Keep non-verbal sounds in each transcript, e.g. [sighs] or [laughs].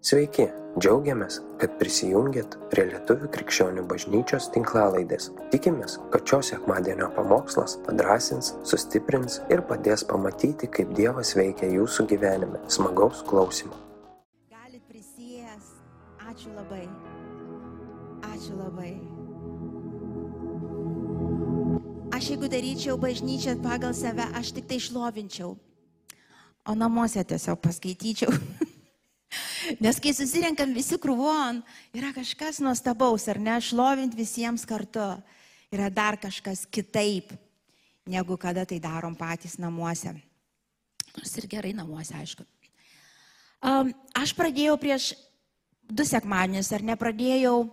Sveiki, džiaugiamės, kad prisijungiat prie Lietuvų krikščionių bažnyčios tinklalaidės. Tikimės, kad šios sekmadienio pamokslas padrasins, sustiprins ir padės pamatyti, kaip Dievas veikia jūsų gyvenime. Smagaus klausimų. Galit prisijęs. Ačiū labai. Ačiū labai. Aš jeigu daryčiau bažnyčią pagal save, aš tik tai šlovinčiau. O namuose tiesiog paskaityčiau. [laughs] Nes kai susirenkam visi krūvon, yra kažkas nuostabaus, ar ne, šlovint visiems kartu. Yra dar kažkas kitaip, negu kada tai darom patys namuose. Nors ir gerai namuose, aišku. Um, aš pradėjau prieš du sekmanius, ar ne, pradėjau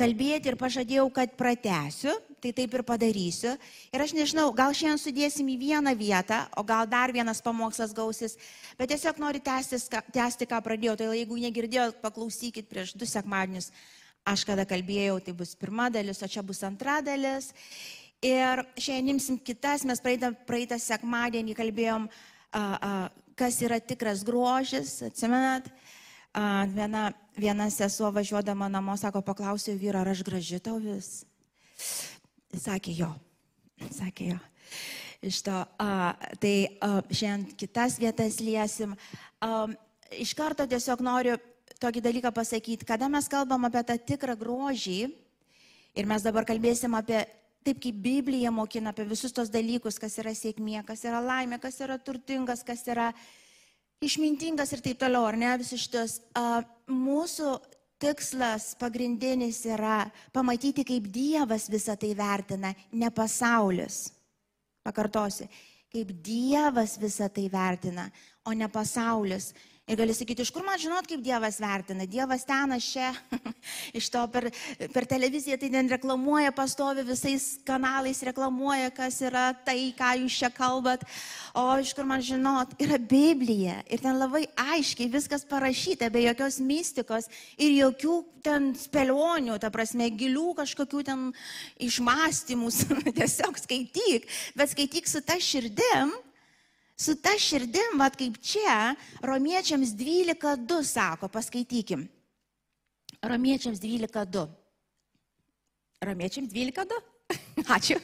kalbėti ir pažadėjau, kad pratęsiu, tai taip ir padarysiu. Ir aš nežinau, gal šiandien sudėsim į vieną vietą, o gal dar vienas pamokslas gausis, bet tiesiog noriu tęsti, tęsti ką pradėjau. Tai jeigu negirdėjot, paklausykit prieš du sekmadienius. Aš kada kalbėjau, tai bus pirma dalis, o čia bus antra dalis. Ir šiandien imsim kitas, mes praeitą, praeitą sekmadienį kalbėjom, a, a, kas yra tikras grožis, atsimenat. A, viena, viena sesuo važiuodama namo, sako, paklausiau vyrą, ar aš graži tau vis. Sakė jo. Sakė jo. Iš to, a, tai a, šiandien kitas vietas liesim. A, iš karto tiesiog noriu tokį dalyką pasakyti, kada mes kalbam apie tą tikrą grožį ir mes dabar kalbėsim apie taip, kaip Biblija mokina apie visus tos dalykus, kas yra sėkmė, kas yra laimė, kas yra turtingas, kas yra išmintingas ir taip toliau, ar ne, visus šitos. A, mūsų tikslas pagrindinis yra pamatyti, kaip Dievas visą tai vertina, ne pasaulis. Pakartosiu, kaip Dievas visą tai vertina, o ne pasaulis. Ir gali sakyti, iš kur man žinot, kaip Dievas vertina. Dievas ten aš čia, [laughs] iš to per, per televiziją tai ten reklamuoja, pastovi visais kanalais reklamuoja, kas yra tai, ką jūs čia kalbat. O iš kur man žinot, yra Biblija. Ir ten labai aiškiai viskas parašyta, be jokios mystikos ir jokių ten spėlionių, ta prasme, gilių kažkokių ten išmastymus. [laughs] Tiesiog skaityk, bet skaityk su ta širdim Su ta širdim, vad kaip čia, romiečiams 12.2 sako, paskaitykim. Romiečiams 12.2. Romiečiams 12.2? [laughs] Ačiū.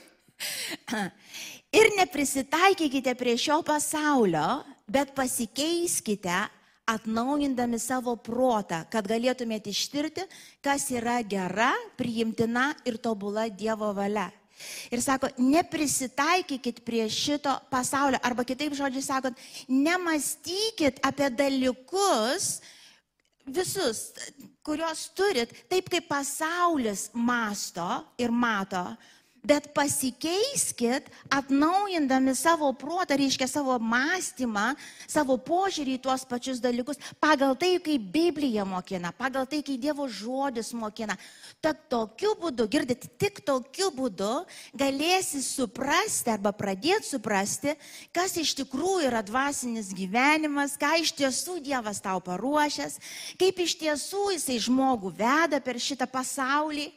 Ir neprisitaikykite prie šio pasaulio, bet pasikeiskite atnaujindami savo protą, kad galėtumėte ištirti, kas yra gera, priimtina ir tobula Dievo valia. Ir sako, neprisitaikykit prie šito pasaulio. Arba kitaip žodžiai sakot, nemastykit apie dalykus visus, kuriuos turit, taip kaip pasaulis masto ir mato, bet pasikeiskit, atnaujindami savo protą, reiškia savo mąstymą, savo požiūrį į tuos pačius dalykus, pagal tai, kaip Biblija mokina, pagal tai, kaip Dievo žodis mokina. Tad tokiu būdu, girdit, tik tokiu būdu galėsi suprasti arba pradėti suprasti, kas iš tikrųjų yra dvasinis gyvenimas, ką iš tiesų Dievas tau paruošęs, kaip iš tiesų jisai žmogų veda per šitą pasaulį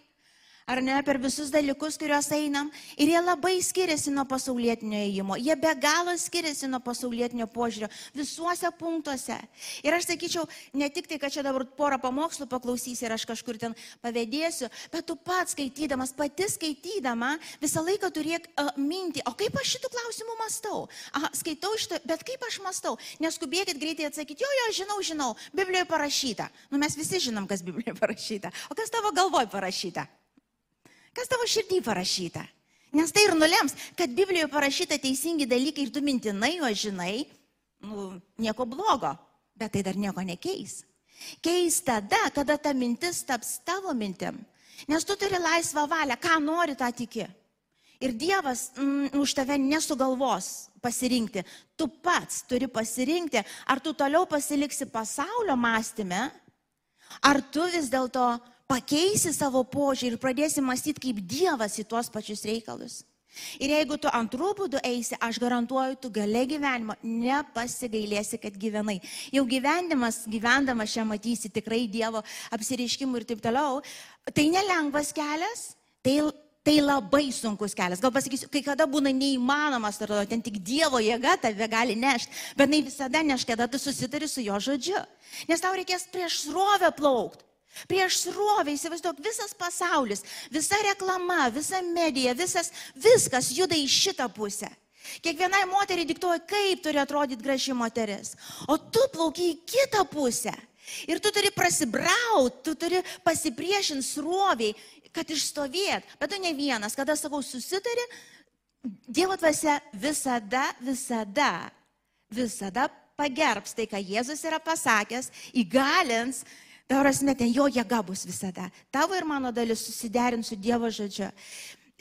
ar ne, per visus dalykus, kuriuos einam. Ir jie labai skiriasi nuo pasaulietinio įėjimo. Jie be galo skiriasi nuo pasaulietinio požiūrio visuose punktuose. Ir aš sakyčiau, ne tik tai, kad čia dabar porą pamokslų paklausysi ir aš kažkur ten pavėdėsiu, bet tu pats skaitydamas, pati skaitydama, visą laiką turėk uh, mintį, o kaip aš šitų klausimų mastau. Aha, skaitau šitą, bet kaip aš mastau. Neskubėkit greitai atsakyti, jo, jo, žinau, žinau, Biblijoje parašyta. Nu, mes visi žinom, kas Biblijoje [laughs] parašyta. O kas tavo galvoje parašyta? Kas tavo širdį parašyta? Nes tai ir nulems, kad Biblijoje parašyta teisingi dalykai ir tu mintinai jo žinai, nu, nieko blogo, bet tai dar nieko nekeis. Keis tada, kada ta mintis taps tavo mintim. Nes tu turi laisvą valią, ką nori, tą tiki. Ir Dievas mm, už tave nesugalvos pasirinkti. Tu pats turi pasirinkti, ar tu toliau pasiliksi pasaulio mąstymę, ar tu vis dėlto pakeisi savo požiūrį ir pradėsi mąstyti kaip Dievas į tuos pačius reikalus. Ir jeigu tu antrų būdų eisi, aš garantuoju, tu gale gyvenimo nepasigailėsi, kad gyvenai. Jau gyvenimas, gyvendamas čia matysi tikrai Dievo apsireiškimų ir taip toliau. Tai nelengvas kelias, tai Tai labai sunkus kelias. Gal pasakysiu, kai kada būna neįmanomas, atrodo, ten tik Dievo jėga tave gali nešti, bet jinai visada neš, kada tu susitari su jo žodžiu. Nes tau reikės prieš srovę plaukti. Prieš srovę, įsivaizduok, visas pasaulis, visa reklama, visa medija, visas, viskas juda į šitą pusę. Kiekvienai moteriai diktuoja, kaip turi atrodyti graži moteris. O tu plauki į kitą pusę. Ir tu turi prasibrauti, tu turi pasipriešinti sroviai, kad išstovėt. Bet tu ne vienas, kada sakau susitari, Dievo dvasia visada, visada, visada pagerbs tai, ką Jėzus yra pasakęs, įgalins, tavo prasme, ten jo jėga bus visada. Tavo ir mano dalis susiderint su Dievo žodžiu.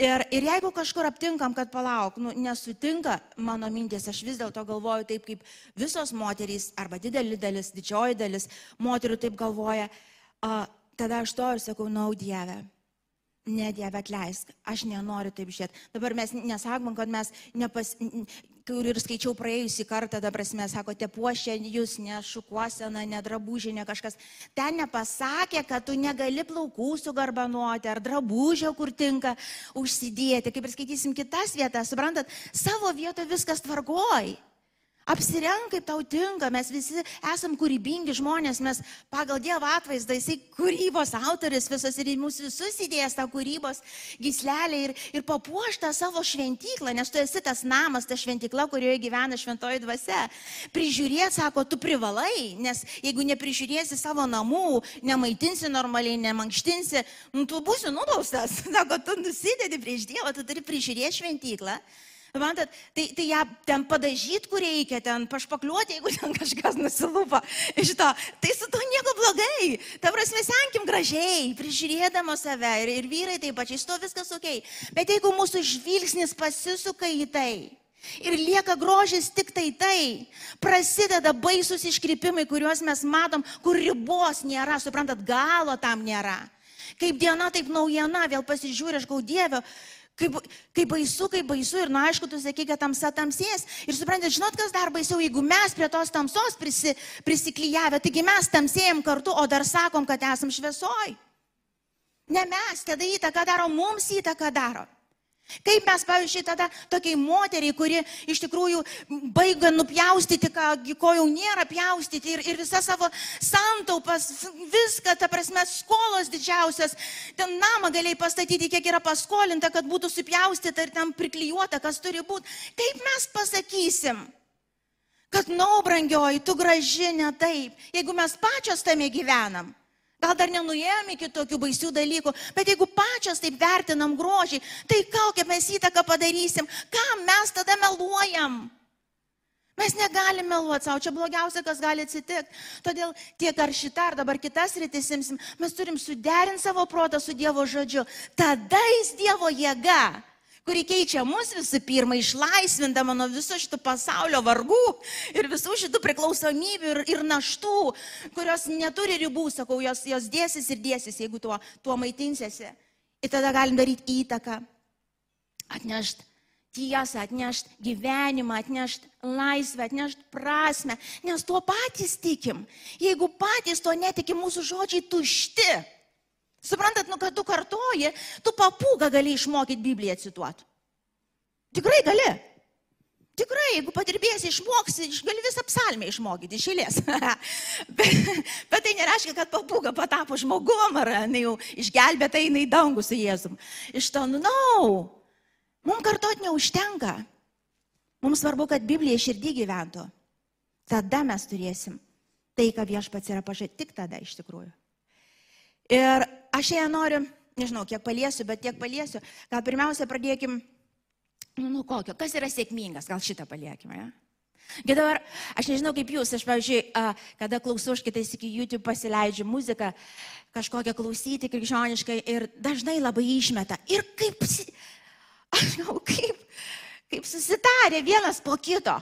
Ir, ir jeigu kažkur aptinkam, kad palauk, nu, nesutinka mano mintis, aš vis dėlto galvoju taip, kaip visos moterys, arba didelė dalis, didžioji dalis moterų taip galvoja, a, tada aš to ir sakau, nau Dieve. Ne, Dieve, atleisk, aš nenoriu taip žiūrėti. Dabar mes nesakom, kad mes nepas... Kur ir skaičiau praėjusį kartą, dabar mes sakote, puošia jūs ne šukuosena, ne drabužė, ne kažkas. Ten nepasakė, kad tu negali plaukų sugarbanuoti ar drabužio, kur tinka užsidėti. Kaip ir skaitysim kitas vietas, suprantat, savo vietoje viskas tvarkoj. Apsirenk, kaip tau tinka, mes visi esam kūrybingi žmonės, mes pagal Dievo atvaizdą, jisai kūrybos autoris visas ir mūsų visus įdėjęs tą kūrybos gislelę ir, ir papuoštą savo šventyklą, nes tu esi tas namas, ta šventykla, kurioje gyvena šventoji dvasia. Prižiūrėti, sako, tu privalai, nes jeigu neprižiūrėsi savo namų, nemaitinsi normaliai, nemankštinsi, nu, tu būsi nubaustas. [laughs] Sako, tu nusidedi prieš Dievą, tu turi prižiūrėti šventyklą. Matot, tai, tai ją ten padažyti, kur reikia, ten pašpakliuoti, jeigu ten kažkas nusilupa iš to. Tai su to nieko blogai. Ta prasme, senkim gražiai, prižiūrėdama save ir, ir vyrai taip pačiai, iš to viskas ok. Bet jeigu mūsų žvilgsnis pasisuka į tai, Ir lieka grožis tik tai tai. Prasideda baisus iškrypimai, kuriuos mes matom, kur ribos nėra, suprantat, galo tam nėra. Kaip diena, taip naujiena, vėl pasižiūrė, aš gau Dievio, Kaip, kaip baisu, kaip baisu ir, na, aišku, tu sakai, kad tamsa tamsės. Ir suprantate, žinot, kas dar baisiau, jeigu mes prie tos tamsos prisi, prisiklyjavę, taigi mes tamsėjom kartu, o dar sakom, kad esam šviesoj. Ne mes, tada įtaką daro, mums įtaką daro. Kaip mes, pavyzdžiui, tada tokiai moteriai, kuri iš tikrųjų baigia nupjaustyti, ką, ko jau nėra pjaustyti ir, ir visą savo santaupas, viską, ta prasme, skolos didžiausias, ten namą galėjai pastatyti, kiek yra paskolinta, kad būtų supjaustyta ir ten priklijuota, kas turi būti. Kaip mes pasakysim? Kad, nau, brangioji, tu graži ne taip, jeigu mes pačios tame gyvenam. Gal dar nenuėjom iki tokių baisių dalykų, bet jeigu pačios taip vertinam grožį, tai kokią mes įtaką padarysim, kam mes tada meluojam? Mes negalime meluoti savo, čia blogiausia, kas gali atsitikti. Todėl tiek ar šitą, ar dabar kitas rytis imsim, mes turim suderinti savo protą su Dievo žodžiu. Tada jis Dievo jėga kuri keičia mus visų pirma, išlaisvindama nuo viso šitų pasaulio vargų ir visų šitų priklausomybių ir, ir naštų, kurios neturi ribų, sakau, jos, jos dėsis ir dėsis, jeigu tuo, tuo maitinsiesi. Ir tada galim daryti įtaką, atnešti tiesą, atnešti gyvenimą, atnešti laisvę, atnešti prasme, nes tuo patys tikim. Jeigu patys to netikim, mūsų žodžiai tušti. Suprantat, nu, kad tu kartoji, tu papūgą gali išmokyti Bibliją cituoti. Tikrai gali. Tikrai, jeigu padirbėsi, išmoksi, gali visą psalmę išmokyti iš eilės. [laughs] bet, bet tai nereiškia, kad papūga patapo žmogum ar jinai jau išgelbėta eina į dangų su Jėzum. Iš to, nu, no. Mums kartot neužtenka. Mums svarbu, kad Biblija širdį gyventų. Tada mes turėsim tai, ką viešpats yra pažadėjęs. Tik tada iš tikrųjų. Ir aš ją noriu, nežinau, kiek paliesiu, bet tiek paliesiu. Gal pirmiausia pradėkim, nu, nu kokio, kas yra sėkmingas, gal šitą paliekime. Ja? Bet dabar, aš nežinau kaip jūs, aš, pavyzdžiui, kada klausau, aš kitais iki YouTube pasileidžiu muziką, kažkokią klausyti krikščioniškai ir dažnai labai išmeta. Ir kaip, aš žinau, kaip, kaip susitarė vienas po kito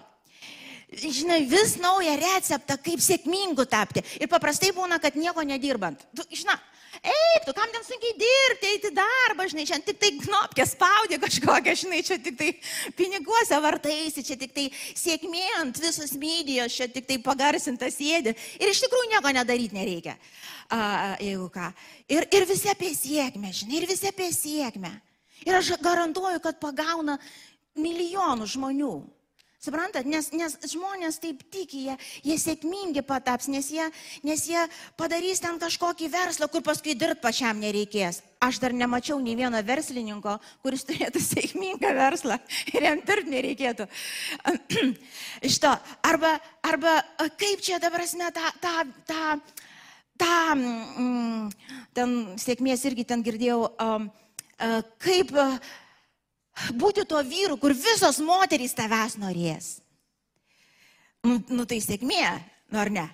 žinai, vis naują receptą, kaip sėkmingu tapti. Ir paprastai būna, kad nieko nedirbant. Tu, žinai, eik, tu kam ten sunkiai dirbti, eiti darbą, žinai, čia tik tai knopkę spaudė kažkokią, žinai, čia tik tai piniguose vartaisi, čia tik tai sėkmė ant visos medijos, čia tik tai pagarsintas sėdi. Ir iš tikrųjų nieko nedaryti nereikia, a, jeigu ką. Ir, ir visi apie sėkmę, žinai, ir visi apie sėkmę. Ir aš garantuoju, kad pagauna milijonų žmonių. Suprantat, nes, nes žmonės taip tiki, jie, jie sėkmingi pataps, nes jie, nes jie padarys ten kažkokį verslą, kur paskui dirbti pačiam nereikės. Aš dar nemačiau nei vieno verslininko, kuris turėtų [laughs] sėkmingą verslą ir jam dirbti nereikėtų. [clears throat] Iš to. Arba, arba kaip čia dabar esmė tą, tą, tą, tą mm, ten sėkmės irgi ten girdėjau, um, uh, kaip uh, būti tuo vyru, kur visos moterys tavęs norės. Nu, nu tai sėkmė, nu ar ne?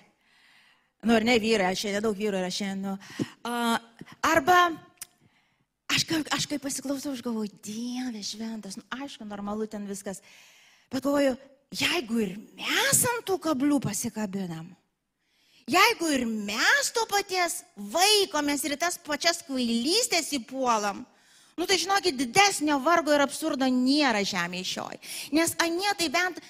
Nu ar ne vyrai, aš šiandien daug vyrų yra šiandien. Nu. Uh, arba aš, aš kaip pasiklausau, aš galvoju, Dieve šventas, nu aišku, normalu ten viskas. Bet galvoju, jeigu ir mes ant tų kablių pasikabinam, jeigu ir mes to paties vaikomės ir tas pačias kvailystės įpuolam, Nu tai žinokit, didesnio vargo ir absurdo nėra žemėje šioj. Nes anie tai bent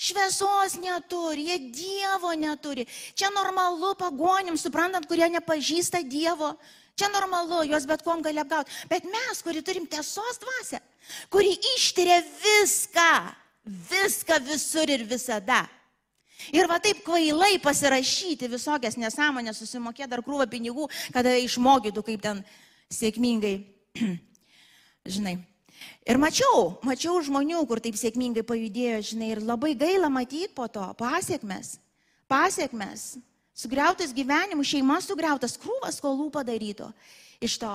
šviesos neturi, jie Dievo neturi. Čia normalu pagonim, suprantant, kurie nepažįsta Dievo. Čia normalu, juos bet kom gali apgauti. Bet mes, kuri turim tiesos dvasę, kuri ištiria viską, viską visur ir visada. Ir va taip kvailai pasirašyti visokias nesąmonės, susimokėti dar krūvą pinigų, kada išmokytų, kaip ten sėkmingai [clears throat] žinai. Ir mačiau, mačiau žmonių, kur taip sėkmingai pajudėjo, žinai, ir labai gaila matyti po to pasiekmes, pasiekmes, sugriautas gyvenimus, šeimas sugriautas, krūvas skolų padaryto iš to.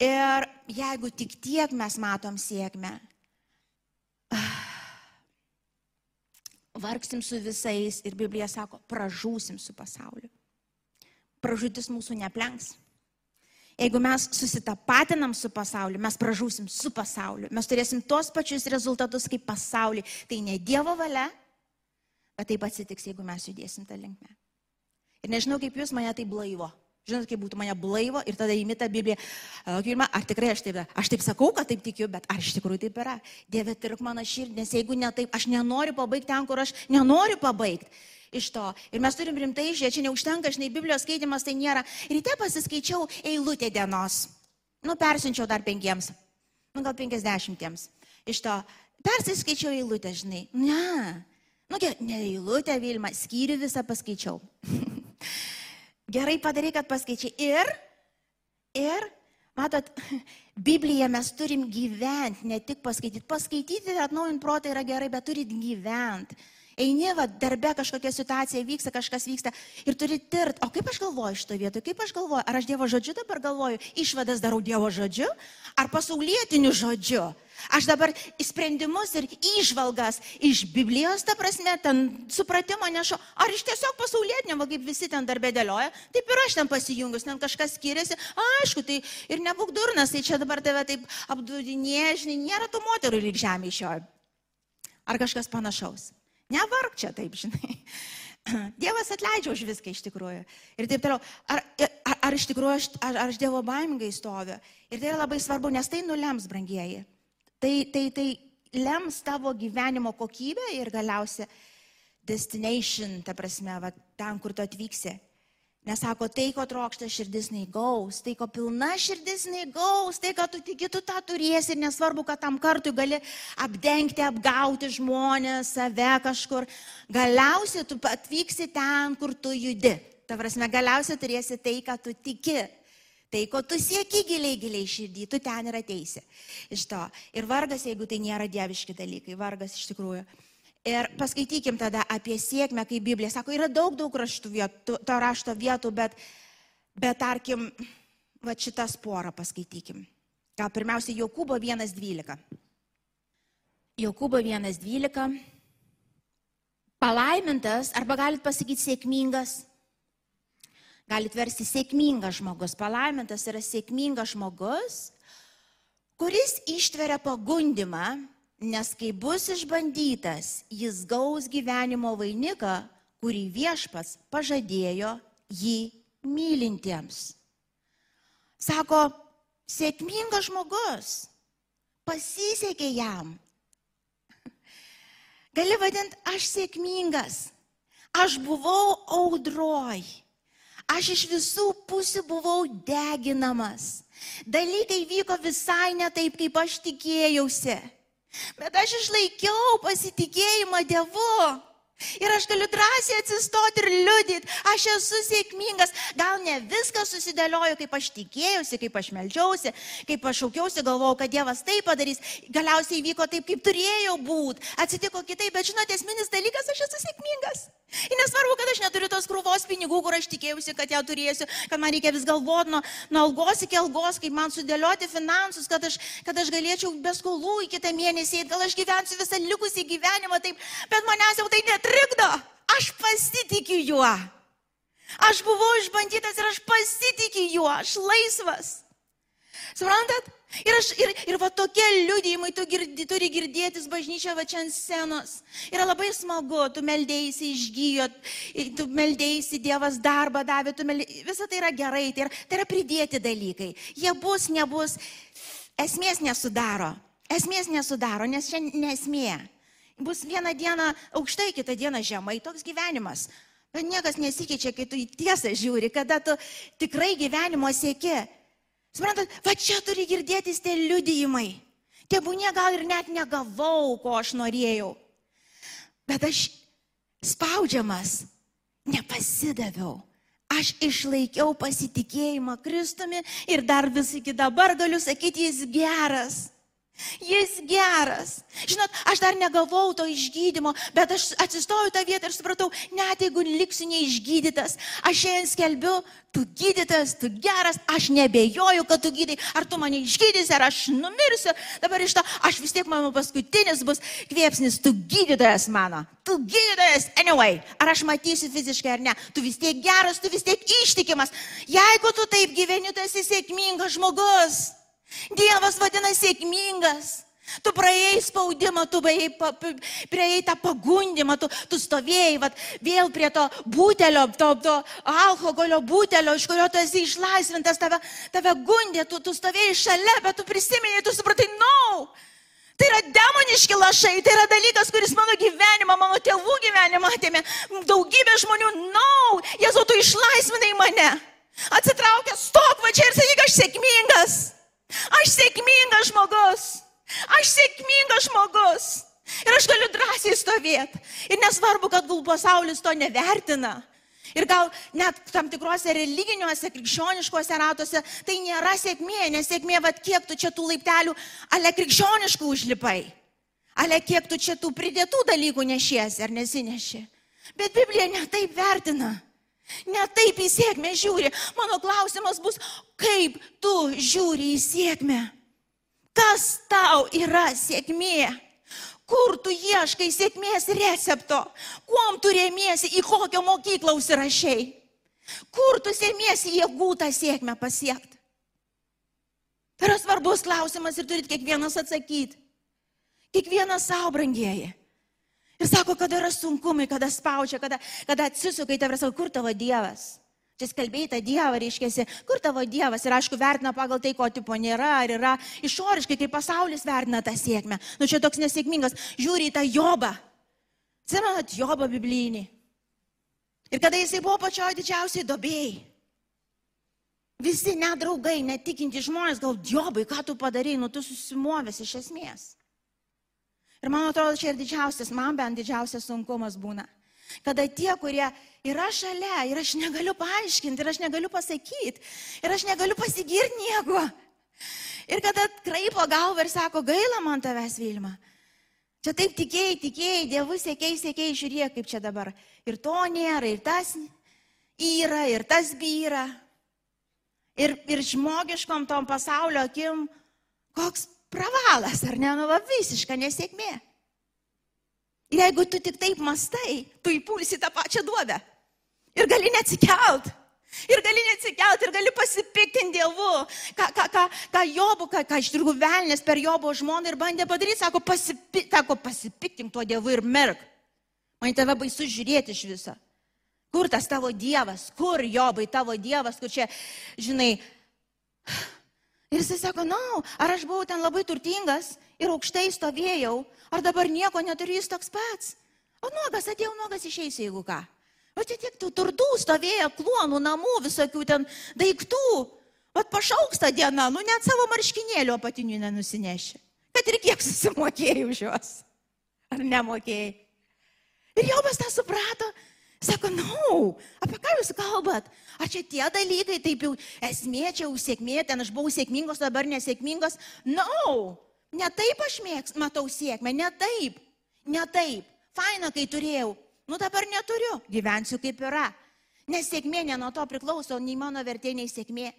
Ir jeigu tik tiek mes matom sėkmę, [sighs] vargsim su visais ir Biblija sako, pražūsim su pasauliu. Pražūtis mūsų neplenks. Jeigu mes susitapatinam su pasauliu, mes pražūsim su pasauliu. Mes turėsim tos pačius rezultatus kaip pasauliu. Tai ne Dievo valia, bet taip atsitiks, jeigu mes judėsim tą linkmę. Ir nežinau, kaip jūs mane tai blaivo. Žinot, kaip būtų mane blaivo ir tada įmita Biblija. Ar tikrai aš taip, aš taip sakau, kad taip tikiu, bet ar iš tikrųjų taip yra? Dieve, tirk mano širdį, nes jeigu ne taip, aš nenoriu pabaigti ten, kur aš nenoriu pabaigti iš to. Ir mes turim rimtai žiūrėti, čia neužtenka, žinai, Biblijos skaitimas tai nėra. Ryte pasiskaičiau eilutę dienos. Nu, persinčiau dar penkiems. Nu, gal penkisdešimtiems. Iš to. Persiskaičiau eilutę, žinai. Ne. Nu, ne eilutę, Vilma, skyrių visą paskaičiau. [laughs] Gerai padarai, kad paskaičiai. Ir, ir, matot, [laughs] Bibliją mes turim gyventi, ne tik paskaityti. Paskaityti ir atnaujinti protą yra gerai, bet turit gyventi. Eini, va, darbe kažkokia situacija vyksta, kažkas vyksta ir turi tirt, o kaip aš galvoju šito vietoje, kaip aš galvoju, ar aš Dievo žodžiu dabar galvoju, išvadas darau Dievo žodžiu, ar pasaulietiniu žodžiu. Aš dabar sprendimus ir išvalgas iš Biblijos, ta prasme, ten supratimo nešu, ar iš tiesiog pasaulietinio, va kaip visi ten darbė dėlioja, taip ir aš ten pasijungus, ten kažkas skiriasi, aišku, tai ir nebūk durnas, tai čia dabar tave taip apdudinė, žinai, nėra tų moterų lyg žemė jo. Ar kažkas panašaus. Nevark čia taip, žinai. [clears throat] Dievas atleidžia už viską iš tikrųjų. Ir taip toliau. Ar, ar, ar iš tikrųjų aš, ar, ar aš Dievo baimingai stoviu? Ir tai yra labai svarbu, nes tai nulems, brangieji. Tai, tai, tai lems tavo gyvenimo kokybę ir galiausia destination, ta prasme, va, ten, kur tu atvyksi. Nes sako, tai, ko trokšta širdis neįgaus, tai, ko pilna širdis neįgaus, tai, ką tu tiki, tu tą turėsi ir nesvarbu, kad tam kartui gali apdengti, apgauti žmonės, save kažkur. Galiausiai tu atvyksi ten, kur tu judi. Ta prasme, galiausiai turėsi tai, ką tu tiki. Tai, ko tu sieki giliai, giliai širdį, tu ten ir ateisi. Iš to. Ir vargas, jeigu tai nėra dieviški dalykai, vargas iš tikrųjų. Ir paskaitykim tada apie sėkmę, kaip Biblija sako, yra daug, daug raštų vietų, to rašto vietų, bet, bet tarkim, va šitas porą paskaitykim. Gal pirmiausia, Jokūbo 1.12. Jokūbo 1.12. Palaimintas, arba galit pasakyti sėkmingas, galit versti sėkmingas žmogus. Palaimintas yra sėkmingas žmogus, kuris ištveria pagundimą nes kai bus išbandytas, jis gaus gyvenimo vainiką, kurį viešpas pažadėjo jį mylintiems. Sako, sėkmingas žmogus, pasisekė jam. Gali vadinti, aš sėkmingas, aš buvau audroj, aš iš visų pusių buvau deginamas. Dalykai vyko visai ne taip, kaip aš tikėjausi. Bet aš išlaikiau pasitikėjimą Dievu. Ir aš galiu drąsiai atsistoti ir liudyti, aš esu sėkmingas. Gal ne viskas susidėliojo, kaip aš tikėjausi, kaip aš melžiausi, kaip aš šaukiausi, galvojau, kad Dievas tai padarys. Galiausiai vyko taip, kaip turėjo būti. Atsitiko kitaip, bet žinote, esminis dalykas, aš esu sėkmingas. Ir nesvarbu, kad aš neturiu tos krūvos pinigų, kur aš tikėjausi, kad ją turėsiu, kad man reikia vis galvoti nuo, nuo algos iki algos, kaip man sudėlioti finansus, kad aš, kad aš galėčiau be skolų į kitą mėnesį, gal aš gyvensiu visą likusį gyvenimą taip, bet manęs jau tai netrikdo. Aš pasitikiu juo. Aš buvau išbandytas ir aš pasitikiu juo, aš laisvas. Suprantat? Ir, aš, ir, ir va tokie liudijimai tu girdi, turi girdėtis bažnyčia va čia ant scenos. Yra labai smagu, tu meldėjai išgyjot, tu meldėjai Dievas darbą davė, meldėjai, visa tai yra gerai, tai yra, tai yra pridėti dalykai. Jie bus, nebus, esmės nesudaro. Esmės nesudaro, nes čia nesmė. Bus vieną dieną aukštai, kitą dieną žemai, toks gyvenimas. Bet niekas nesikeičia, kai tu į tiesą žiūri, kada tu tikrai gyvenimo sieki. Suprantat, va čia turi girdėtis tie liudijimai. Tebūnė gal ir net negavau, ko aš norėjau. Bet aš spaudžiamas, nepasidaviau. Aš išlaikiau pasitikėjimą Kristumi ir dar vis iki dabar galiu sakyti, jis geras. Jis geras. Žinot, aš dar negavau to išgydymo, bet aš atsistojau tą vietą ir supratau, net jeigu liksiu neišgydytas, aš šiandien skelbiu, tu gydytas, tu geras, aš nebejoju, kad tu gydai, ar tu mane išgydysi, ar aš numirsiu. Dabar iš to, aš vis tiek mano paskutinis bus kvėpsnis, tu gydytojas mano, tu gydytojas, anyway, ar aš matysiu fiziškai ar ne, tu vis tiek geras, tu vis tiek ištikimas. Jeigu tu taip gyveni, tu esi sėkmingas žmogus. Dievas vadina sėkmingas. Tu praėjai spaudimą, tu prieėjai tą pagundimą, tu, tu stovėjai vat, vėl prie to būtelio, to, to alkoholio būtelio, iš kurio tu esi išlaisvintas, tave, tave gundė, tu, tu stovėjai šalia, bet tu prisimeni, tu supratai, no. Tai yra demoniški lašai, tai yra dalykas, kuris mano gyvenimą, mano tėvų gyvenimą atėmė. Daugybė žmonių, no, Jėzau, tu išlaisvinai mane. Atsitraukęs, stok va čia ir sakyk, aš sėkmingas. Aš sėkmingas žmogus. Aš sėkmingas žmogus. Ir aš galiu drąsiai stovėti. Ir nesvarbu, kad pasaulis to nevertina. Ir gal net tam tikrose religiniuose, krikščioniškuose ratuose tai nėra sėkmė, nes sėkmė, vad kiek tu čia tų laiptelių, ale krikščioniškų užlipai. Ale kiek tu čia tų pridėtų dalykų nešiesi ar nesineši. Bet Biblija netaip vertina. Ne taip į sėkmę žiūri. Mano klausimas bus, kaip tu žiūri į sėkmę? Kas tau yra sėkmė? Kur tu ieškai sėkmės recepto? Kuom tu remiesi, į kokią mokyklą užsirašiai? Kur tu sėmiesi jėgų tą sėkmę pasiekti? Tai yra svarbus klausimas ir turit kiekvienas atsakyti. Kiekvienas savo brangieji. Ir sako, kada yra sunkumai, kada spaudžia, kada, kada atsisukai, tavai sako, kur tavo Dievas? Čia skalbėjai tą Dievą, reiškia, kur tavo Dievas ir aišku vertina pagal tai, ko tipo nėra, ar yra išoriškai, kaip pasaulis vertina tą sėkmę. Nu čia toks nesėkmingas, žiūri į tą Jobą. Atsimenat, Jobą biblinį. Ir kada jisai buvo pačioje didžiausiai dobėjai. Visi nedraugai, netikinti žmonės, gal Jobai, ką tu padarai, nu tu susimovęs iš esmės. Ir man atrodo, čia ir didžiausias, man bent didžiausias sunkumas būna. Kada tie, kurie yra šalia ir aš negaliu paaiškinti, ir aš negaliu pasakyti, ir aš negaliu pasigirti nieko. Ir kada kraipo galvą ir sako, gaila man tavęs Vilma. Čia taip tikėjai, tikėjai, dievus sėkiai, sėkiai, žiūrėk, kaip čia dabar. Ir to nėra, ir tas yra, ir tas byra. Ir, ir žmogiškom tom pasaulio akim, koks pravalas, ar ne, nu va visiška nesėkmė. Ir jeigu tu tik taip mastai, tu įpulsi tą pačią duobę. Ir gali neatsikelt. Ir gali neatsikelt, ir gali pasipiktinti Dievu. Ką, ką, ką, ką Jobu, ką, ką iš tikrųjų velnės per Jobo žmoną ir bandė padaryti, sako, pasipi, sako pasipiktim tuo Dievu ir merk. Man tave baisu žiūrėti iš viso. Kur tas tavo Dievas, kur Jobai tavo Dievas, kur čia, žinai, Ir jisai sako, na, no, ar aš buvau ten labai turtingas ir aukštai stovėjau, ar dabar nieko neturiu, jis toks pats. O nuogas atėjau, nuogas išeisiu, jeigu ką. O čia tiek tų turdų stovėjo, klonų, namų, visokių ten daiktų. Vat pašauksta diena, nu net savo marškinėlių apatinių nenusineši. Kad ir kiek susimokėjai už juos. Ar nemokėjai? Ir Jobas tą suprato. Sako, na, no, apie ką jūs kalbat? Ar čia tie dalykai, taip jau esmė, čia jau sėkmė, ten aš buvau sėkmingos, dabar nesėkmingos? Na, no, ne taip aš mėgs, matau sėkmę, ne taip, ne taip. Faina, kai turėjau, Nu dabar neturiu, gyvensiu kaip yra. Nes sėkmė ne nuo to priklauso, nei mano vertė, nei sėkmė.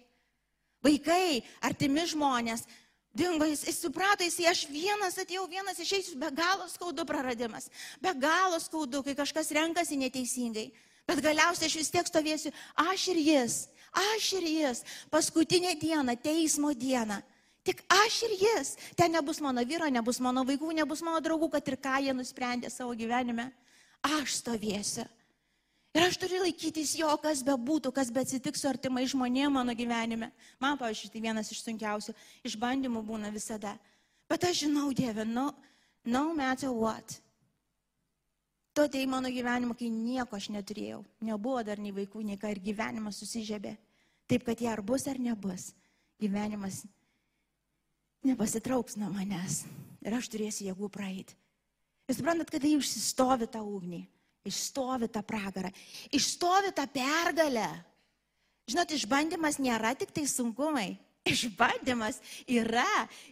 Vaikai, artimi žmonės, dingo, jis, jis suprato, jis, aš vienas atėjau, vienas išeisiu, be galo skaudu praradimas, be galo skaudu, kai kažkas renkasi neteisingai. Bet galiausiai aš vis tiek stovėsiu, aš ir jis, aš ir jis, paskutinė diena, teismo diena. Tik aš ir jis. Ten nebus mano vyro, nebus mano vaikų, nebus mano draugų, kad ir ką jie nusprendė savo gyvenime aš stovėsiu. Ir aš turiu laikytis jo, kas be būtų, kas be atsitiks su artimai žmonėm mano gyvenime. Man, pavyzdžiui, tai vienas iš sunkiausių išbandymų būna visada. Bet aš žinau, Dieve, no, no matter what. Tu atei mano gyvenimo, kai nieko aš neturėjau. Nebuvo dar nei vaikų, nei ką ir gyvenimas susižėbė. Taip, kad jie ar bus ar nebus. Gyvenimas nepasitrauks nuo manęs. Ir aš turėsiu jėgų praeiti. Jūs suprantat, kada jį išstovi tą ugnį, išstovi tą pragarą, išstovi tą pergalę. Žinot, išbandymas nėra tik tai sunkumai. Išbandymas yra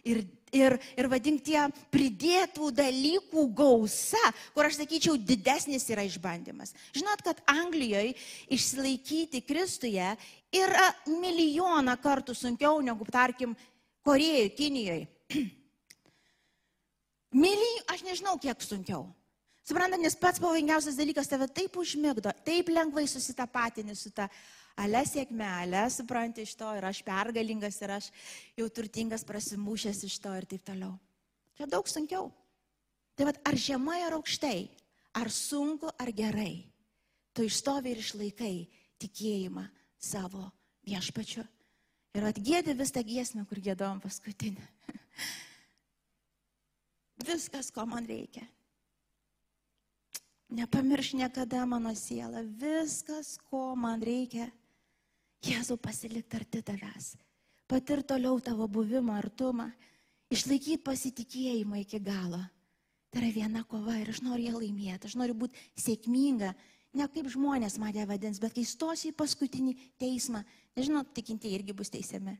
ir, ir, ir vadink tie pridėtų dalykų gausa, kur aš sakyčiau, didesnis yra išbandymas. Žinot, kad Anglijoje išsilaikyti Kristuje yra milijoną kartų sunkiau negu, tarkim, Korejoje, Kinijoje. [clears throat] Myli, aš nežinau, kiek sunkiau. Suprantate, nes pats pavojingiausias dalykas tave taip užmigdo, taip lengvai susitapatini su ta ale sėkme, ale supranti iš to ir aš pergalingas ir aš jau turtingas prasimušęs iš to ir taip toliau. Čia daug sunkiau. Tai vad, ar žemai ar aukštai, ar sunku ar gerai, tu išstovi ir išlaikai tikėjimą savo viešpačiu. Ir atgėdi vis tą giesmę, kur gėdom paskutinę. [laughs] Viskas, ko man reikia. Nepamirš niekada mano siela. Viskas, ko man reikia. Jėzau pasilikti arti tavęs. Patir toliau tavo buvimą, artumą. Išlaikyti pasitikėjimą iki galo. Tai yra viena kova ir aš noriu ją laimėti. Aš noriu būti sėkminga. Ne kaip žmonės mane vadins, bet kai stosiu į paskutinį teismą. Nežinau, tikintieji irgi bus teisiami.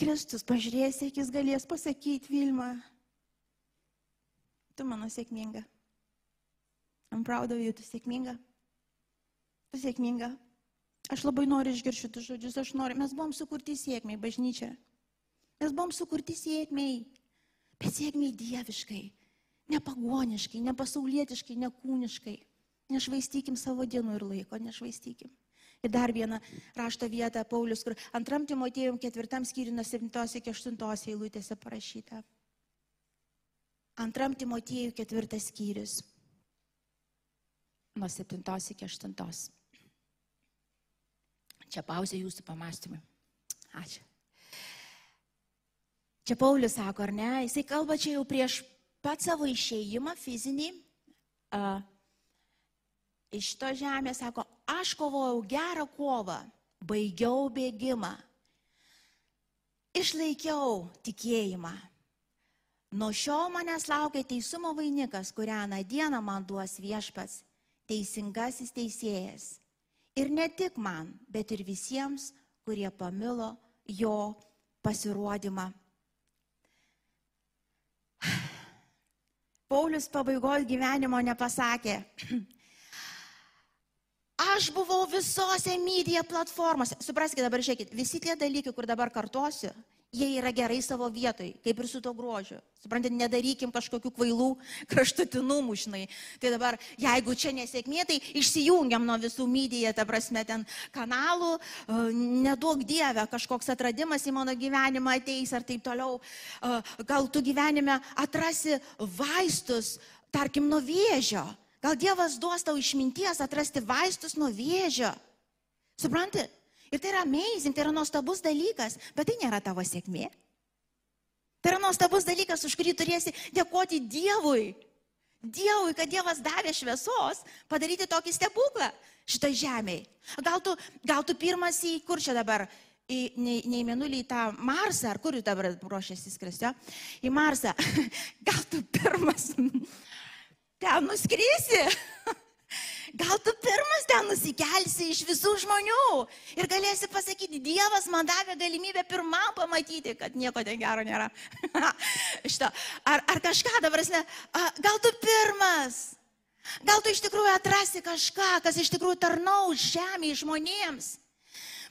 Kristus pažiūrės, kiek jis galės pasakyti, Vilma, tu mano sėkminga. I'm proud of you, tu sėkminga. Tu sėkminga. Aš labai noriu išgirsti šitus žodžius, aš noriu, mes buvom sukurti sėkmiai, bažnyčia. Mes buvom sukurti sėkmiai, bet sėkmiai dieviškai, nepagoniškai, nepasaulietiškai, nekūniškai. Nešvaistykim savo dienų ir laiko, nešvaistykim. Ir dar vieną rašto vietą Paulius, kur antram Timotėjum ketvirtam skyriui nuo 7 iki 8 eilutėse parašyta. Antram Timotėjų ketvirtas skyrius. Nuo 7 iki 8. Čia pauzė jūsų pamastymui. Ačiū. Čia Paulius sako, ar ne? Jisai kalba čia jau prieš pat savo išėjimą fizinį. Uh, iš to žemės sako, aš kovojau gerą kovą, baigiau bėgimą, išlaikiau tikėjimą. Nuo šio manęs laukia teisumo vainikas, kurią aną dieną man duos viešpats, teisingasis teisėjas. Ir ne tik man, bet ir visiems, kurie pamilo jo pasirodymą. Paulius pabaigoje gyvenimo nepasakė, Aš buvau visose media platformose. Supraskite dabar, žiūrėkit, visi tie dalykai, kur dabar kartosiu, jie yra gerai savo vietoj, kaip ir su to grožiu. Suprantate, nedarykim kažkokių kvailų kraštutinumų, žinai. Tai dabar, jeigu čia nesėkmė, tai išsijungiam nuo visų media, ta prasme, ten kanalų, e, nedaug dievę, kažkoks atradimas į mano gyvenimą ateis ar taip toliau. E, gal tu gyvenime atrasi vaistus, tarkim, nuo vėžio Gal Dievas duos tau išminties atrasti vaistus nuo vėžio. Supranti? Ir tai yra amazing, tai yra nuostabus dalykas, bet tai nėra tavo sėkmė. Tai yra nuostabus dalykas, už kurį turėsi dėkoti Dievui. Dievui, kad Dievas davė šviesos padaryti tokį stebuklą šitą žemėje. Gal tu, gal tu pirmas į, kur čia dabar, į, ne, ne į Menulį, į tą Marsą, ar kur dabar ruošiasi skristi, į Marsą. [laughs] Gal tu pirmas ten nuskrysi. [laughs] Gal tu pirmas ten nusikelsi iš visų žmonių ir galėsi pasakyti, Dievas man davė galimybę pirmam pamatyti, kad nieko ten gero nėra. [laughs] Šito. Ar, ar kažką dabar, gal tu pirmas? Gal tu iš tikrųjų atrasi kažką, kas iš tikrųjų tarnaus žemė žmonėms?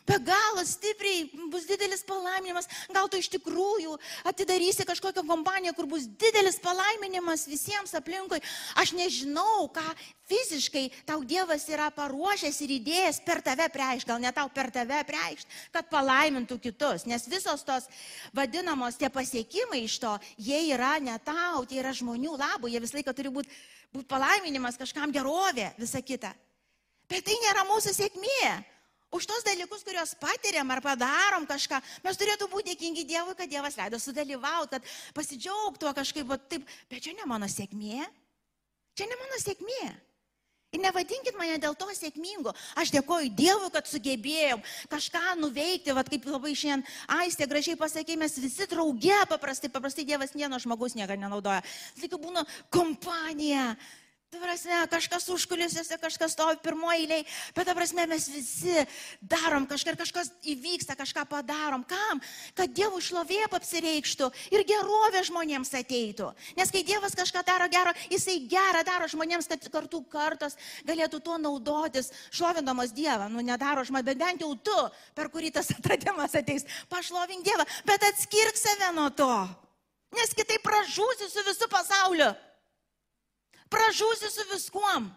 Be galo stipriai bus didelis palaiminimas. Gal tu iš tikrųjų atidarysi kažkokią kompaniją, kur bus didelis palaiminimas visiems aplinkui. Aš nežinau, ką fiziškai tau Dievas yra paruošęs ir įdėjęs per tave prieš, gal ne tau per tave prieš, kad palaimintų kitus. Nes visos tos vadinamos tie pasiekimai iš to, jie yra ne tau, tie yra žmonių labų, jie visą laiką turi būti būt palaiminimas, kažkam gerovė, visa kita. Bet tai nėra mūsų sėkmė. Už tos dalykus, kuriuos patiriam ar padarom kažką, mes turėtų būti dėkingi Dievui, kad Dievas leido sudalyvauti, kad pasidžiaugtų kažkaip, va, taip, bet čia ne mano sėkmė. Čia ne mano sėkmė. Ir nevadinkit mane dėl to sėkmingu. Aš dėkoju Dievui, kad sugebėjom kažką nuveikti, vad kaip labai šiandien Aistė gražiai pasakė, mes visi drauge paprastai, paprastai Dievas vieno žmogus niekada nenaudoja. Tik būna kompanija, Tu prasme, kažkas užkulisiuose, kažkas stovi pirmoji eiliai, bet ta prasme mes visi darom kažką kažkas įvyksta, kažką padarom. Kam? Kad Dievo šlovė apsireikštų ir gerovė žmonėms ateitų. Nes kai Dievas kažką daro gero, jisai gerą daro žmonėms, kad kartu kartos galėtų tuo naudotis, šlovindamos Dievą. Nu, nedaro žmonės, bet bent jau tu, per kurį tas atradimas ateis, pašlovink Dievą, bet atskirk save nuo to. Nes kitaip pražūsi su visu pasauliu pražūsi su viskuom.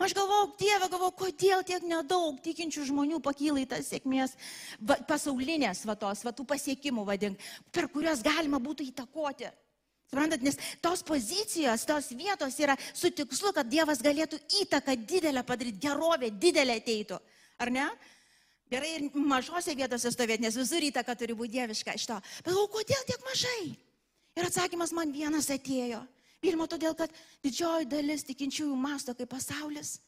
Aš galvojau, Dieve, galvojau, kodėl tiek nedaug tikinčių žmonių pakyla į tas sėkmės va, pasaulinės vatos, vatų pasiekimų vadink, per kurias galima būtų įtakoti. Suprantat, nes tos pozicijos, tos vietos yra su tikslu, kad Dievas galėtų įtaką didelę padaryti, gerovę didelę ateitų. Ar ne? Gerai ir mažose vietose stovėti, nes visur įtaka turi būti dieviška iš to. Bet o kodėl tiek mažai? Ir atsakymas man vienas atėjo. Pirma, todėl, kad didžioji dalis tikinčiųjų masto kaip pasaulis.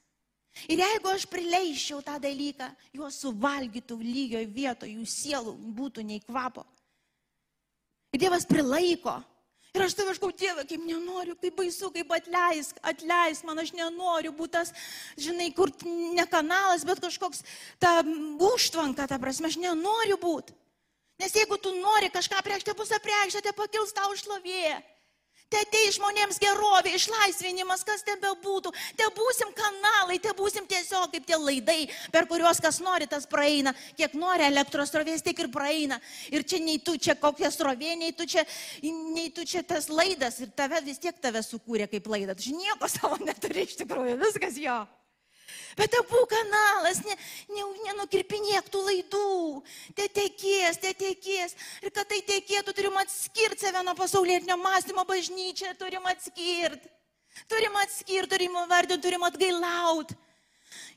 Ir jeigu aš prileiščiau tą dalyką, juos suvalgytų lygioj vietoje, jų sielų būtų nei kvapo. Ir Dievas prilaiko. Ir aš tave iškau, Dieve, kaip nenoriu, kaip baisu, kaip atleisk, atleisk man, aš nenoriu būti tas, žinai, kur ne kanalas, bet kažkoks ta užtvanka, ta prasme, aš nenoriu būti. Nes jeigu tu nori kažką priekšti, bus apreikšta, te pakils tau šlovė. Te atei žmonėms gerovė, išlaisvinimas, kas ten bebūtų. Te būsim kanalai, te būsim tiesiog kaip tie laidai, per kuriuos kas nori, tas praeina. Kiek nori elektros srovės, tiek ir praeina. Ir čia nei tu čia kokia srovė, nei tu čia, nei tu čia tas laidas. Ir tave vis tiek tave sukūrė kaip laidas. Tu nieko savo neturi iš tikrųjų, viskas jo. Bet būk kanalas, ne, ne, nenukirpinėk tų laidų. Te tekės, te tekės. Ir kad tai tekėtų, turim atskirti save nuo pasaulietinio mąstymo bažnyčią, turim atskirti. Turim atskirti, turim vardinti, turim atgailauti.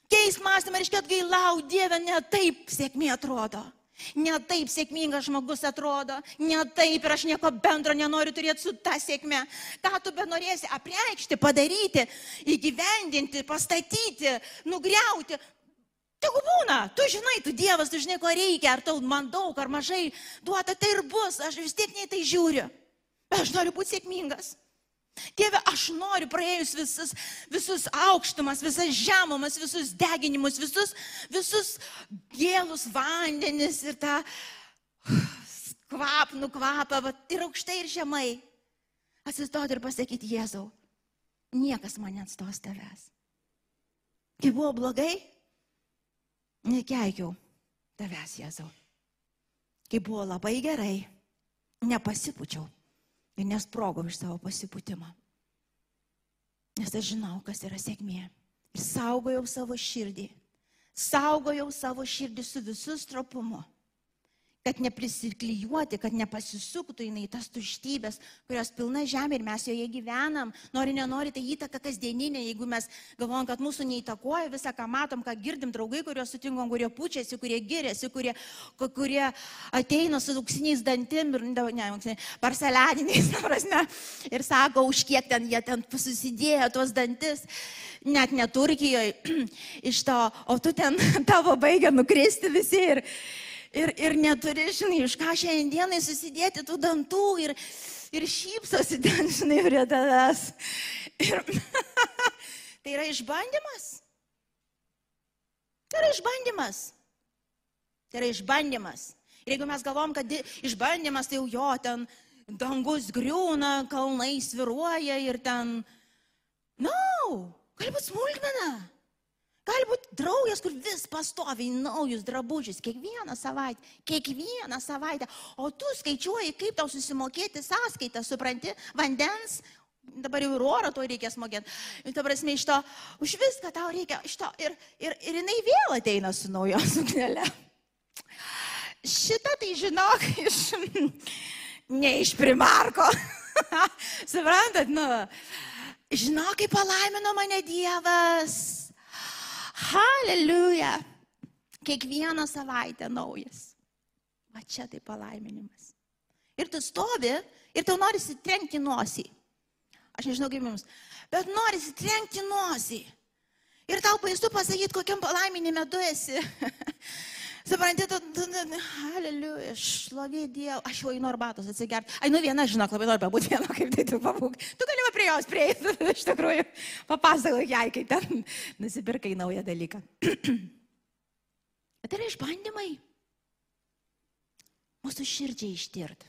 Keis mąstymą, reiškia atgailauti, Dieve, ne taip sėkmė atrodo. Ne taip sėkmingas žmogus atrodo, ne taip ir aš nieko bendro nenoriu turėti su ta sėkme. Ką tu benorėsi apreikšti, padaryti, įgyvendinti, pastatyti, nugriauti. Tegu būna, tu žinai, tu Dievas, tu žinai, ko reikia, ar tau man daug, ar mažai duota, tai ir bus, aš vis tiek nei tai žiūriu. Bet aš noriu būti sėkmingas. Dieve, aš noriu praėjus visus, visus aukštumas, visas žemumas, visus deginimus, visus, visus gėlus vandenis ir tą kvapnų kvapą, va, ir aukštai, ir žemai. Atsistoti ir pasakyti, Jėzau, niekas man neatstos tavęs. Kai buvo blogai, nekeikiau tavęs, Jėzau. Kai buvo labai gerai, nepasipučiau ir nesprogau iš savo pasipūtimo. Nes aš žinau, kas yra sėkmė. Ir saugojau savo širdį. Saugojau savo širdį su visų stropumu. Kad neprisiklijuoti, kad nepasisuktų jinai tas tuštybės, kurios pilna žemė ir mes joje gyvenam. Nori, nenori, tai įtaka kasdieninė, jeigu mes galvom, kad mūsų neįtakoja visą, ką matom, ką girdim, draugai, kuriuos sutinkom, kurie pučiasi, kurie giriasi, kurie, kurie ateina su auksiniais dantim ir, ne, parseleniniais, [laughs] prasme, ir sako, už kiek ten jie ten susidėjo tuos dantis net ne Turkijoje, [clears throat] iš to, o tu ten [laughs] tavo baigia nukristi visi ir, ir, ir neturi, žinai, iš ką šiandienai susidėti tų dantų ir, ir šypsosi ten, žinai, prie tavęs. Ir [laughs] tai yra išbandymas. Tai yra išbandymas. Tai yra išbandymas. Ir jeigu mes galvom, kad išbandymas tai jau jo, ten dangus griūna, kalnai sviruoja ir ten... Na, no, gali būti smulkmena. Gali būti draugas, kur vis pastoviai naujus drabužius, kiekvieną savaitę, kiekvieną savaitę, o tu skaičiuoji, kaip tau susimokėti sąskaitą, supranti, vandens, dabar jau ir oro to reikės mokėti. Ir ta prasme, iš to, už viską tau reikia, iš to, ir, ir, ir jinai vėl ateina su naujo suknelė. Šitą tai žinok, iš, [laughs] ne iš primarko. [laughs] Suprantat, nu, žinok, kaip palaimino mane Dievas. Halleluja. Kiekvieną savaitę naujas. Va čia tai palaiminimas. Ir tu stovi ir tau norisi trenkti nosį. Aš nežinau kaip jums, bet norisi trenkti nosį. Ir tau baisu pasakyti, kokiam palaiminime tu esi. [laughs] Suprantate, aleliuja, šlovė Dievą, aš jau einu arbatos atsigerti. Ai, nu viena, žinok, labai noriu būti viena, [laughs] kaip tai tu pabūk. Tu gali prie jos prieiti, [laughs] iš tikrųjų, papasakok jai, kai ten [laughs] nusipirkai naują dalyką. [clears throat] Bet yra išbandymai. Mūsų širdžiai ištirt.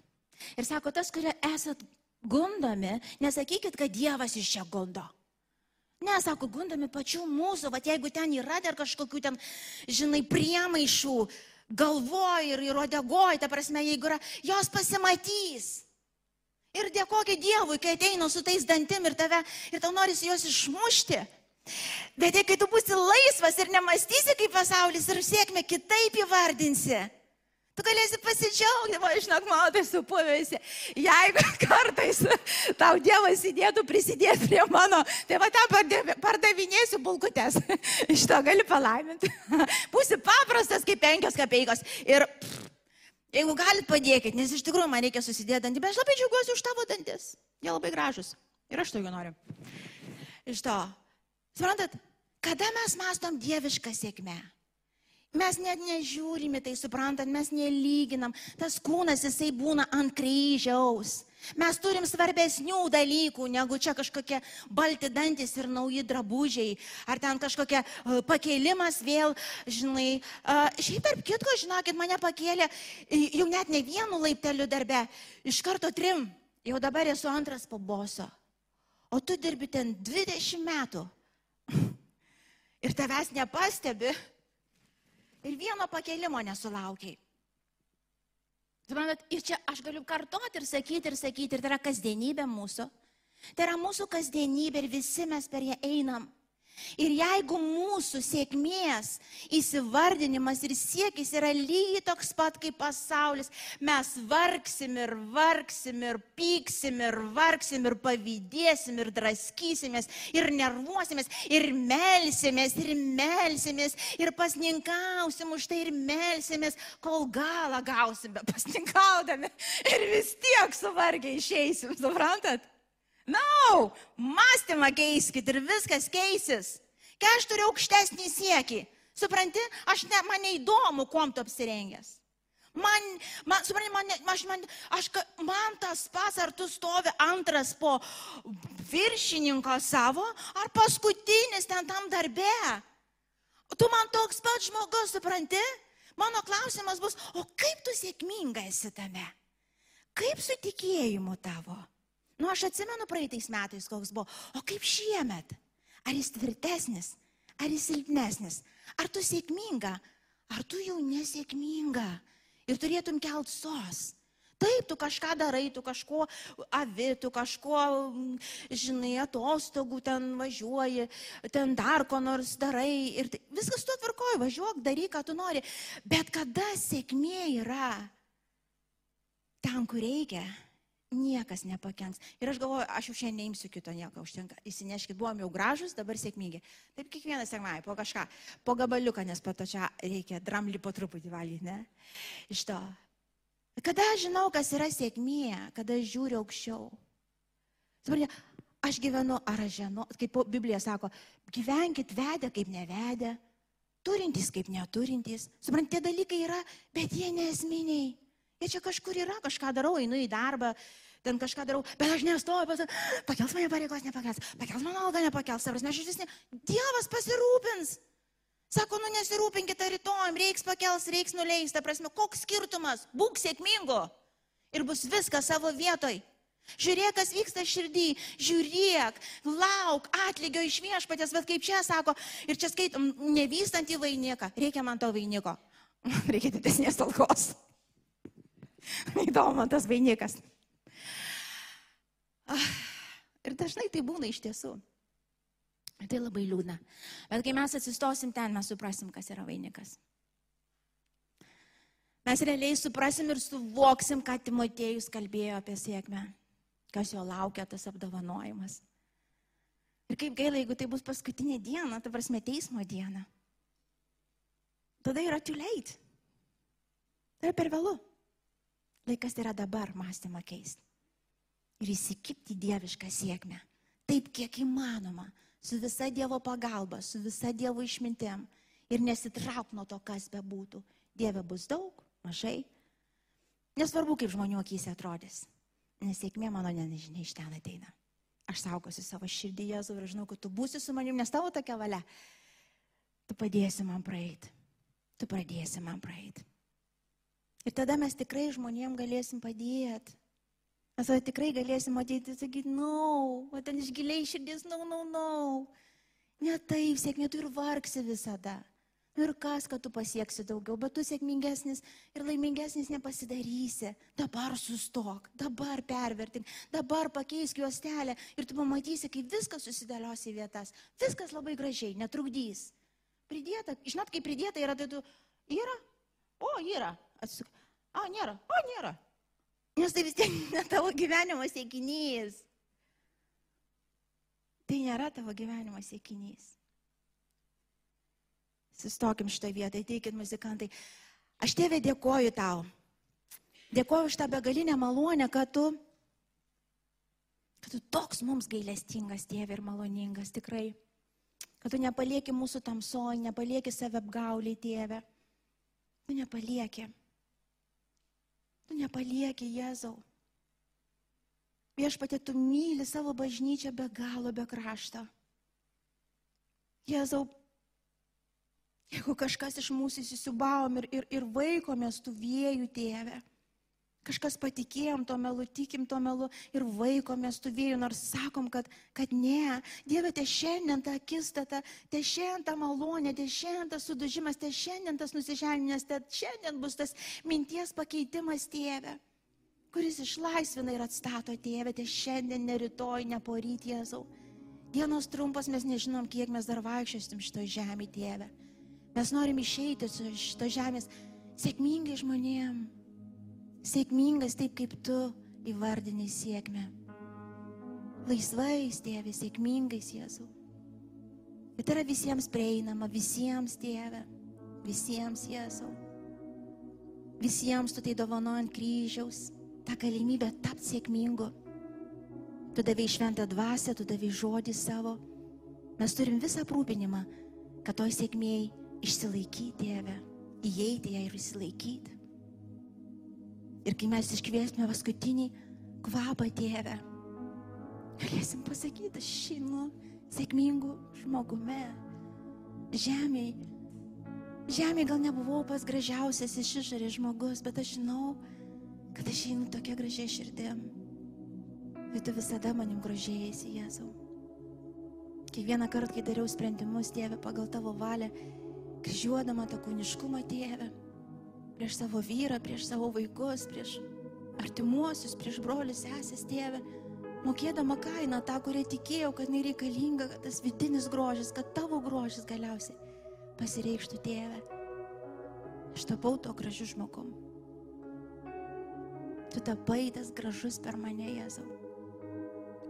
Ir sako, tas, kurie esat gundomi, nesakykit, kad Dievas iš čia gundo. Ne, sako, gundami pačių mūsų, va jeigu ten yra dar kažkokių ten, žinai, priemaišų, galvoj ir įrodegoj, ta prasme, jeigu yra, jos pasimatys. Ir dėkokia Dievui, kai ateina su tais dantim ir tave, ir tau norisi juos išmušti. Bet kai tu būsi laisvas ir nemastysi kaip pasaulis ir sėkmę kitaip įvardinsi, Tu galėsi pasidžiaugti, va, žinok, matai, supuvėsi. Jeigu [laughs] kartais tau Dievas įdėtų prisidėti prie mano, tai va ten pardavinėsiu bulkutės. [laughs] Iš to gali palaiminti. [laughs] Būsi paprastas kaip penkios kapeikos. Ir pff, jeigu galit padėkit, nes iš tikrųjų man reikia susidėti dantį, bet aš labai džiaugiuosi už tavo dantis. Jie labai gražus. Ir aš to jau noriu. Iš to. Suprantat, kada mes mastom dievišką sėkmę? Mes net nežiūrime, tai suprantant, mes nelyginam. Tas kūnas, jisai būna ant kryžiaus. Mes turim svarbesnių dalykų, negu čia kažkokie balti dantis ir nauji drabužiai, ar ten kažkokia uh, pakėlimas vėl, žinai. Uh, šiaip tarp kitko, žinokit, mane pakėlė jau net ne vienu laipteliu darbe, iš karto trim. Jau dabar esu antras po boso. O tu dirbi ten 20 metų. [laughs] ir tavęs nepastebi ir vieno pakelimo nesulaukiai. Suprantat, ir čia aš galiu kartoti ir sakyti, ir sakyti, ir tai yra kasdienybė mūsų. Tai yra mūsų kasdienybė ir visi mes per ją einam. Ir jeigu mūsų sėkmės įsivardinimas ir siekis yra lygiai toks pat kaip pasaulis, mes vargsim ir vargsim ir pyksim ir vargsim ir pavydėsim ir draskysimės ir nervuosimės ir melsimės ir melsimės ir pasninkausim už tai ir melsimės, kol galą gausim, bet pasninkaudami [laughs] ir vis tiek suvargiai išeisim, suprantat? No, mąstymą keiskit ir viskas keisis. Kai aš turiu aukštesnį siekį, supranti, aš ne, man neįdomu, kuom tu apsirengęs. Man, man, supranti, man, aš, man, aš, man tas pas, ar tu stovi antras po viršininko savo, ar paskutinis ten tam darbe. Tu man toks pat žmogus, supranti? Mano klausimas bus, o kaip tu sėkminga esi tame? Kaip su tikėjimu tavo? Nu, aš atsimenu praeitais metais, koks buvo. O kaip šiemet? Ar jis tvirtesnis, ar jis silpnesnis? Ar tu sėkminga, ar tu jau nesėkminga? Ir turėtum kelt sos. Taip, tu kažką darai, tu kažko avi, tu kažko, žinai, atostogų ten važiuoji, ten dar ko nors darai. Ir tai, viskas tu atvarkoji, važiuok, daryk, ką tu nori. Bet kada sėkmė yra ten, kur reikia, niekas nepakenks. Ir aš galvoju, aš jau šiandien neimsiu kito nieko, užtenka. Įsineškit, buvom jau gražus, dabar sėkmingi. Taip kiekvieną sekmąjį, po kažką, po gabaliuką, nes po to čia reikia dramblį po truputį valgyti, ne? Iš to. Kada aš žinau, kas yra sėkmė, kada aš žiūriu aukščiau. Suprantate, aš gyvenu, ar aš žinau, kaip Biblija sako, gyvenkit vedę kaip nevedę, turintys kaip neturintys. Suprantate, tie dalykai yra, bet jie nesminiai. Jie čia kažkur yra, kažką darau, einu į darbą, ten kažką darau, bet aš nestoju, pas, pakels mane pareigos, nepakels, pakels mano algą, nepakels, savas, aš vis ne, Dievas pasirūpins. Sako, nu nesirūpinkite rytoj, reiks pakels, reiks nuleis, ta prasme, koks skirtumas, būk sėkmingo ir bus viskas savo vietoj. Žiūrėk, kas vyksta širdį, žiūrėk, lauk atlygio iš viešpatės, bet kaip čia sako, ir čia skaitom, nevystant į vainiką, reikia man to vainiko, [laughs] reikia didesnės algos. [laughs] Įdomu, tas vainikas. Ah, ir dažnai tai būna iš tiesų. Tai labai liūdna. Bet kai mes atsistosim ten, mes suprasim, kas yra vainikas. Mes realiai suprasim ir suvoksim, ką Timotėjus kalbėjo apie sėkmę, kas jo laukia tas apdovanojimas. Ir kaip gaila, jeigu tai bus paskutinė diena, ta prasme teismo diena. Tada yra too late. Tai per vėlų. Laikas yra dabar mąstymą keisti. Ir įsikipti dievišką sėkmę. Taip, kiek įmanoma. Su visa Dievo pagalba, su visa Dievo išmintėm. Ir nesitrauk nuo to, kas bebūtų. Dieve bus daug, mažai. Nesvarbu, kaip žmonių akise atrodys. Nes sėkmė mano nežinia iš ten ateina. Aš saugosiu savo širdį Jėzų ir žinau, kad tu būsi su manim, nes tavo tokia valia. Tu padėsi man praeiti. Tu pradėsi man praeiti. Ir tada mes tikrai žmonėm galėsim padėti. Mes tada tikrai galėsim matyti ir sakyti, na, no, o ten iš giliai širdis, na, no, na, no, na. Ne taip, sėkmė, tu ir vargsi visada. Nu ir kas, kad tu pasieksi daugiau, bet tu sėkmingesnis ir laimingesnis nepasidarysi. Dabar sustok, dabar pervertink, dabar pakeisk juostelę ir tu pamatysi, kaip viskas susidėlios į vietas. Viskas labai gražiai, netrukdys. Pridėta, žinot, kaip pridėta yra, tai tu yra, o yra, atsuk. A, nėra, o nėra. Nes tai vis tiek ne tavo gyvenimo sėkinys. Tai nėra tavo gyvenimo sėkinys. Sustokim šitą vietą, ateikit muzikantai. Aš tėvė dėkoju tau. Dėkoju už tą begalinę malonę, kad tu, kad tu toks mums gailestingas, tėvė, ir maloningas tikrai. Kad tu nepalieki mūsų tamsoj, nepalieki save apgauliai, tėvė. Tu nepalieki. Tu nepalieki Jėzau. Viešpatė, tu myli savo bažnyčią be galo, be krašto. Jėzau, jeigu kažkas iš mūsų įsisubavom ir, ir, ir vaikomės tų viejų tėvę, Kažkas patikėjom to melu, tikim to melu ir vaikomės tų vėjų, nors sakom, kad, kad ne. Dieve, te šiandien tą akistatą, te šiandien tą malonę, te šiandien tas sudužimas, te šiandien tas nusižeminimas, te šiandien bus tas minties pakeitimas tėve, kuris išlaisvina ir atstato tėvę, te šiandien, ne rytoj, ne poryt, Jėzau. Dienos trumpas, mes nežinom, kiek mes dar vaikščiosim šito žemė, tėve. Mes norim išeiti iš šito žemės sėkmingai žmonėms sėkmingas taip, kaip tu įvardinai sėkmę. Laisvais, tėvė, sėkmingais Jėzau. Bet yra visiems prieinama, visiems tėvė, visiems Jėzau. Visiems tu tai dovanojant kryžiaus, tą galimybę tapti sėkmingu. Tu davai šventą dvasę, tu davai žodį savo. Mes turim visą aprūpinimą, kad toj sėkmėjai išsilaikyti, tėvė, įeiti ją ir išsilaikyti. Ir kai mes iškviesime paskutinį kvapą Dievę, galėsim pasakyti, šinu sėkmingu žmogumi. Žemėje, žemėje gal nebuvau pas gražiausias iš išorės žmogus, bet aš žinau, kad aš einu tokia gražia širdim. Ir tu visada manim grožėjasi, Jėzau. Kiekvieną kartą, kai dariau sprendimus, Dieve, pagal tavo valią, kryžiuodama tą kūniškumą, Dieve, prieš savo vyrą, prieš savo vaikus, prieš artimuosius, prieš brolius, sesės, tėvę, mokėdama kainą tą, kurią tikėjau, kad jinai reikalinga, kad tas vidinis grožis, kad tavo grožis galiausiai pasireikštų tėvę. Aš tapau to gražiu žmogum. Tu tapai tas gražus per mane, Jėzau.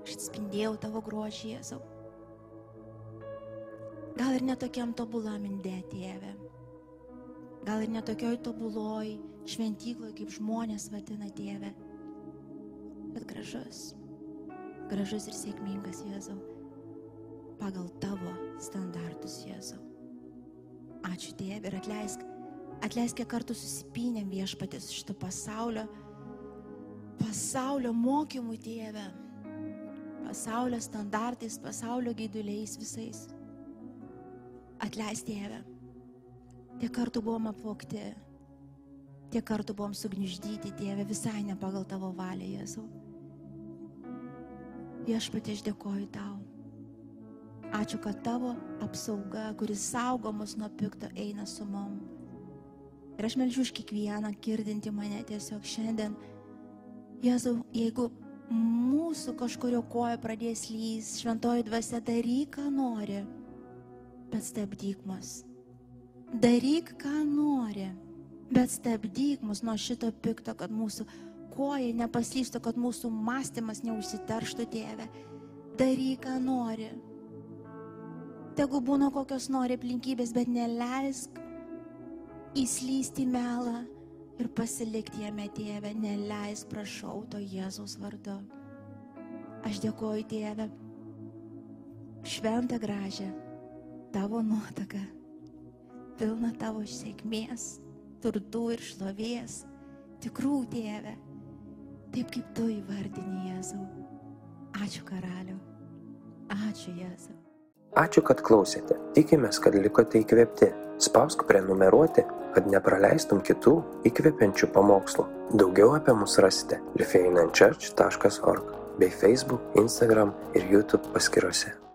Aš atspindėjau tavo grožį, Jėzau. Gal ir netokiam tobulam indė, tėve. Gal ir netokioj tobuloj šventykloj, kaip žmonės vadina tėve. Bet gražus. Gražus ir sėkmingas, Jėzau. Pagal tavo standartus, Jėzau. Ačiū Dieve ir atleisk, atleisk, kiek kartų susipinėm viešpatės šito pasaulio, pasaulio mokymų Dieve, pasaulio standartais, pasaulio gaiduliais visais. Atleisk Dieve. Tiek kartų buvom apvokti, tiek kartų buvom sugniuždyti, Dieve, visai ne pagal tavo valią, Jėzau. Viešpatė, aš dėkoju tau. Ačiū, kad tavo apsauga, kuris saugo mus nuo pikto, eina su mum. Ir aš melžiu už kiekvieną girdinti mane tiesiog šiandien. Jėzau, jeigu mūsų kažkurio koja pradės lys, šventoji dvasia daryk, ką nori, bet stabdyk mus. Daryk, ką nori, bet stabdyk mus nuo šito pikto, kad mūsų koja nepaslystų, kad mūsų mąstymas neužsiterštų, tėve. Daryk, ką nori tegu būna kokios nori aplinkybės, bet neleisk įslysti melą ir pasilikti jame tėvę, neleisk, prašau, to Jėzaus vardu. Aš dėkoju tėvę, šventą gražią tavo nuotaką, pilna tavo sėkmės, turtų ir šlovės, tikrų tėvę, taip kaip tu įvardini Jėzau. Ačiū karaliu, ačiū Jėzau. Ačiū, kad klausėte. Tikimės, kad likote įkvėpti. Spausk prenumeruoti, kad nepraleistum kitų įkvepiančių pamokslų. Daugiau apie mus rasite lifeinanchurch.org bei Facebook, Instagram ir YouTube paskiruose.